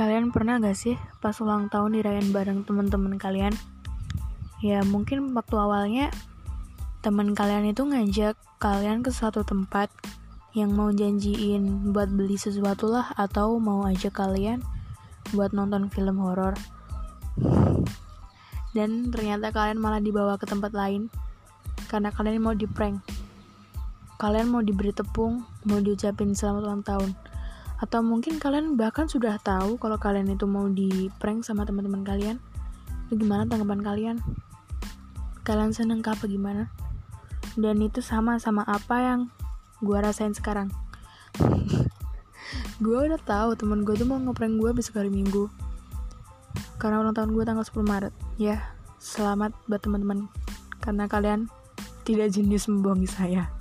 Kalian pernah gak sih pas ulang tahun dirayain bareng temen-temen kalian? Ya mungkin waktu awalnya temen kalian itu ngajak kalian ke suatu tempat yang mau janjiin buat beli sesuatu lah atau mau ajak kalian buat nonton film horor. Dan ternyata kalian malah dibawa ke tempat lain karena kalian mau di prank. Kalian mau diberi tepung, mau diucapin selamat ulang tahun atau mungkin kalian bahkan sudah tahu kalau kalian itu mau di prank sama teman-teman kalian? Itu gimana tanggapan kalian? Kalian seneng apa gimana? Dan itu sama sama apa yang gue rasain sekarang? Gue udah tahu temen gue tuh mau ngeprank gue besok hari minggu. Karena ulang tahun gue tanggal 10 Maret. Ya selamat buat teman-teman. Karena kalian tidak jenius membohongi saya